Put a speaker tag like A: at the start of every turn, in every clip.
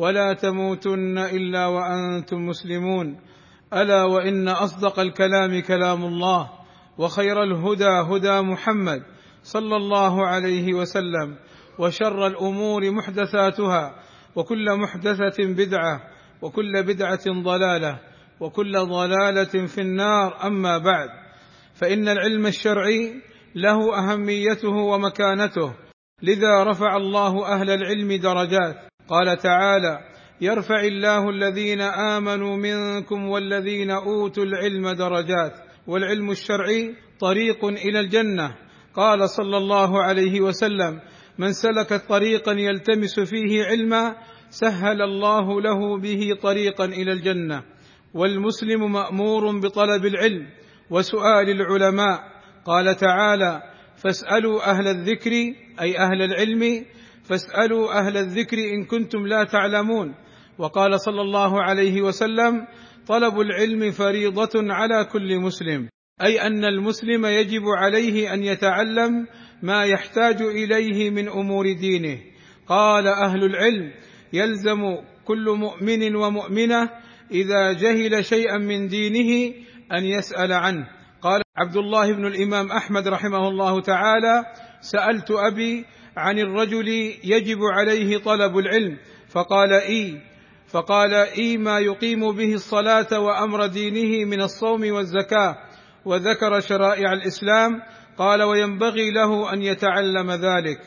A: ولا تموتن إلا وأنتم مسلمون. ألا وإن أصدق الكلام كلام الله وخير الهدى هدى محمد صلى الله عليه وسلم وشر الأمور محدثاتها وكل محدثة بدعة وكل بدعة ضلالة وكل ضلالة في النار. أما بعد فإن العلم الشرعي له أهميته ومكانته لذا رفع الله أهل العلم درجات. قال تعالى يرفع الله الذين آمنوا منكم والذين أوتوا العلم درجات والعلم الشرعي طريق إلى الجنة. قال صلى الله عليه وسلم من سلك طريقا يلتمس فيه علما سهل الله له به طريقا إلى الجنة. والمسلم مأمور بطلب العلم وسؤال العلماء. قال تعالى فاسألوا أهل الذكر أي أهل العلم فاسألوا أهل الذكر إن كنتم لا تعلمون. وقال صلى الله عليه وسلم طلب العلم فريضة على كل مسلم. أي أن المسلم يجب عليه أن يتعلم ما يحتاج إليه من أمور دينه. قال أهل العلم يلزم كل مؤمن ومؤمنة إذا جهل شيئا من دينه أن يسأل عنه. قال عبد الله بن الإمام أحمد رحمه الله تعالى سألت أبي عن الرجل يجب عليه طلب العلم فقال إي فقال إي ما يقيم به الصلاة وأمر دينه من الصوم والزكاة وذكر شرائع الإسلام قال وينبغي له أن يتعلم ذلك.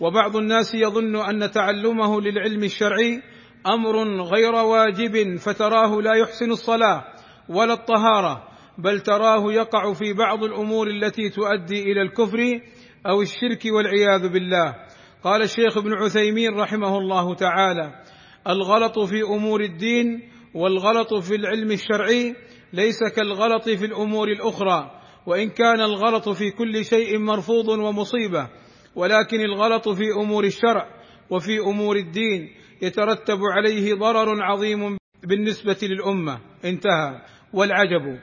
A: وبعض الناس يظن أن تعلمه للعلم الشرعي أمر غير واجب فتراه لا يحسن الصلاة ولا الطهارة بل تراه يقع في بعض الأمور التي تؤدي إلى الكفر أو الشرك والعياذ بالله. قال الشيخ ابن عثيمين رحمه الله تعالى الغلط في أمور الدين والغلط في العلم الشرعي ليس كالغلط في الأمور الأخرى وإن كان الغلط في كل شيء مرفوض ومصيبة ولكن الغلط في أمور الشرع وفي أمور الدين يترتب عليه ضرر عظيم بالنسبة للأمة. انتهى. والعجب.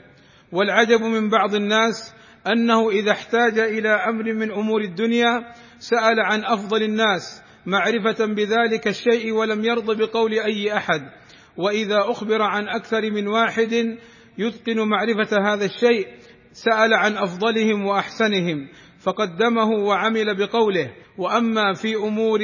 A: والعجب من بعض الناس أنه إذا احتاج إلى أمر من أمور الدنيا سأل عن أفضل الناس معرفة بذلك الشيء ولم يرض بقول أي أحد. وإذا أخبر عن أكثر من واحد يتقن معرفة هذا الشيء سأل عن أفضلهم وأحسنهم فقدمه وعمل بقوله. وأما في أمور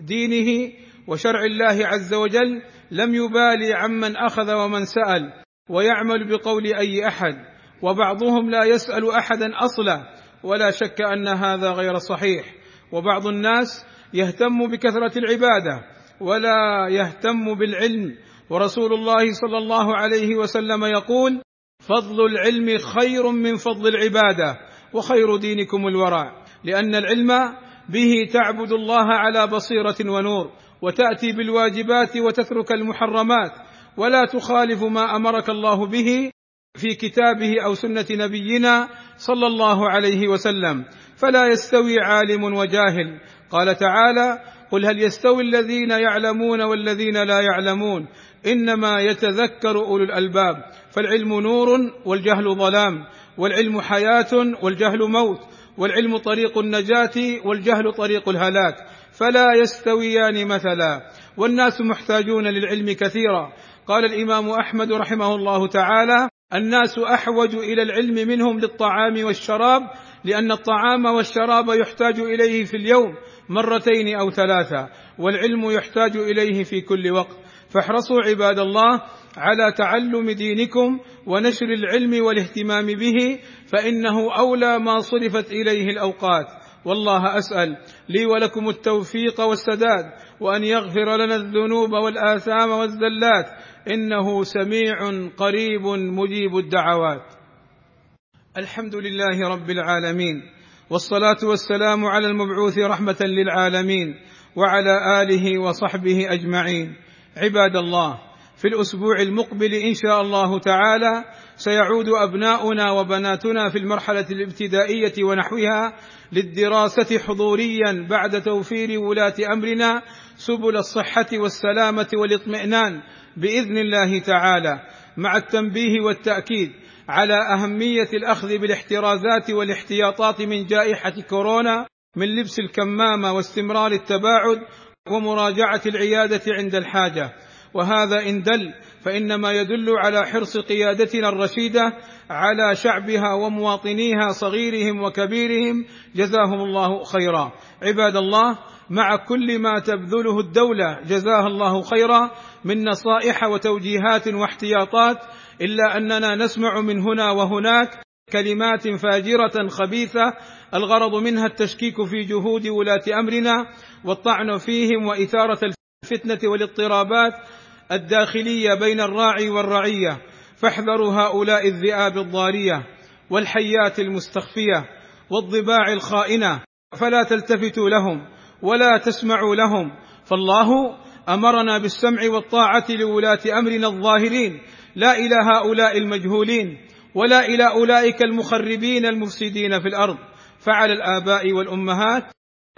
A: دينه وشرع الله عز وجل لم يبالي عمن أخذ ومن سأل ويعمل بقول أي أحد. وبعضهم لا يسأل أحدا أصلا ولا شك أن هذا غير صحيح. وبعض الناس يهتم بكثرة العبادة ولا يهتم بالعلم. ورسول الله صلى الله عليه وسلم يقول فضل العلم خير من فضل العبادة وخير دينكم الورع. لأن العلم به تعبد الله على بصيرة ونور وتأتي بالواجبات وتترك المحرمات ولا تخالف ما أمرك الله به في كتابه أو سنة نبينا صلى الله عليه وسلم فلا يستوي عالم وجاهل. قال تعالى قل هل يستوي الذين يعلمون والذين لا يعلمون؟ إنما يتذكر أولو الألباب فالعلم نور والجهل ظلام والعلم حياة والجهل موت والعلم طريق النجاة والجهل طريق الهلاك. فلا يستويان مثلا. والناس محتاجون للعلم كثيرا. قال الإمام أحمد رحمه الله تعالى الناس أحوج إلى العلم منهم للطعام والشراب لأن الطعام والشراب يحتاج إليه في اليوم مرتين أو ثلاثة والعلم يحتاج إليه في كل وقت. فاحرصوا عباد الله على تعلم دينكم ونشر العلم والاهتمام به فإنه أولى ما صرفت إليه الأوقات. والله أسأل لي ولكم التوفيق والسداد وأن يغفر لنا الذنوب والآثام والزلات إنه سميع قريب مجيب الدعوات. الحمد لله رب العالمين والصلاة والسلام على المبعوث رحمة للعالمين وعلى آله وصحبه أجمعين. عباد الله في الأسبوع المقبل إن شاء الله تعالى سيعود أبناؤنا وبناتنا في المرحلة الابتدائية ونحوها للدراسة حضوريا بعد توفير ولاة أمرنا سبل الصحة والسلامة والاطمئنان بإذن الله تعالى مع التنبيه والتأكيد على أهمية الأخذ بالاحترازات والاحتياطات من جائحة كورونا من لبس الكمامة واستمرار التباعد ومراجعة العيادة عند الحاجة. وهذا إن دل فإنما يدل على حرص قيادتنا الرشيدة على شعبها ومواطنيها صغيرهم وكبيرهم. جزاهم الله خيرا. عباد الله مع كل ما تبذله الدولة جزاها الله خيرا من نصائح وتوجيهات واحتياطات إلا أننا نسمع من هنا وهناك كلمات فاجرة خبيثة الغرض منها التشكيك في جهود ولاة أمرنا والطعن فيهم وإثارة الفتنة والاضطرابات الداخلية بين الراعي والرعية فاحذروا هؤلاء الذئاب الضاريه والحيات المستخفية والضباع الخائنة فلا تلتفتوا لهم ولا تسمعوا لهم فالله أمرنا بالسمع والطاعة لولاة أمرنا الظاهرين لا إلى هؤلاء المجهولين ولا إلى أولئك المخربين المفسدين في الأرض فعلى الآباء والأمهات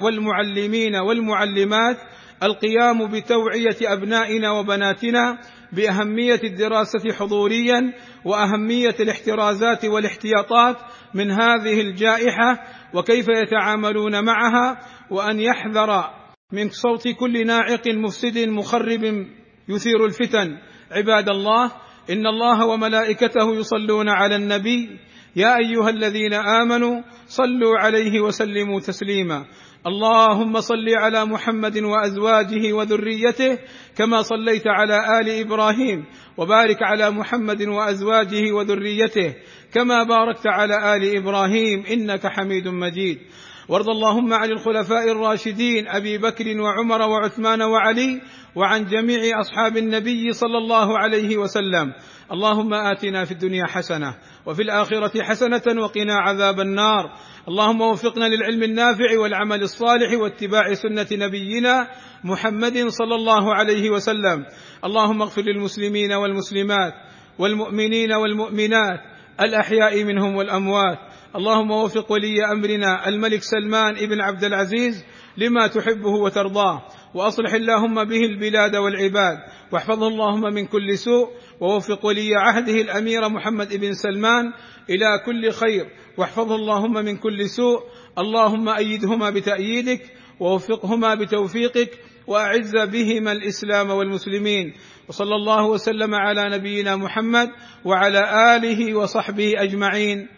A: والمعلمين والمعلمات القيام بتوعية أبنائنا وبناتنا بأهمية الدراسة حضوريا وأهمية الاحترازات والاحتياطات من هذه الجائحة وكيف يتعاملون معها وأن يحذر من صوت كل ناعق مفسد مخرب يثير الفتن. عباد الله إن الله وملائكته يصلون على النبي. يا أيها الذين آمنوا صلوا عليه وسلموا تسليما. اللهم صل على محمد وأزواجه وذريته كما صليت على آل إبراهيم وبارك على محمد وأزواجه وذريته كما باركت على آل إبراهيم إنك حميد مجيد. وارض اللهم عن الخلفاء الراشدين أبي بكر وعمر وعثمان وعلي وعن جميع أصحاب النبي صلى الله عليه وسلم. اللهم آتنا في الدنيا حسنة وفي الآخرة حسنة وقنا عذاب النار. اللهم وفقنا للعلم النافع والعمل الصالح واتباع سنة نبينا محمد صلى الله عليه وسلم. اللهم اغفر للمسلمين والمسلمات والمؤمنين والمؤمنات الأحياء منهم والأموات اللهم وفق ولي أمرنا الملك سلمان بن عبد العزيز لما تحبه وترضاه وأصلح اللهم به البلاد والعباد واحفظه اللهم من كل سوء ووفق ولي عهده الأمير محمد بن سلمان إلى كل خير واحفظه اللهم من كل سوء اللهم أيدهما بتأييدك ووفقهما بتوفيقك وأعز بهما الإسلام والمسلمين وصلى الله وسلم على نبينا محمد وعلى آله وصحبه أجمعين.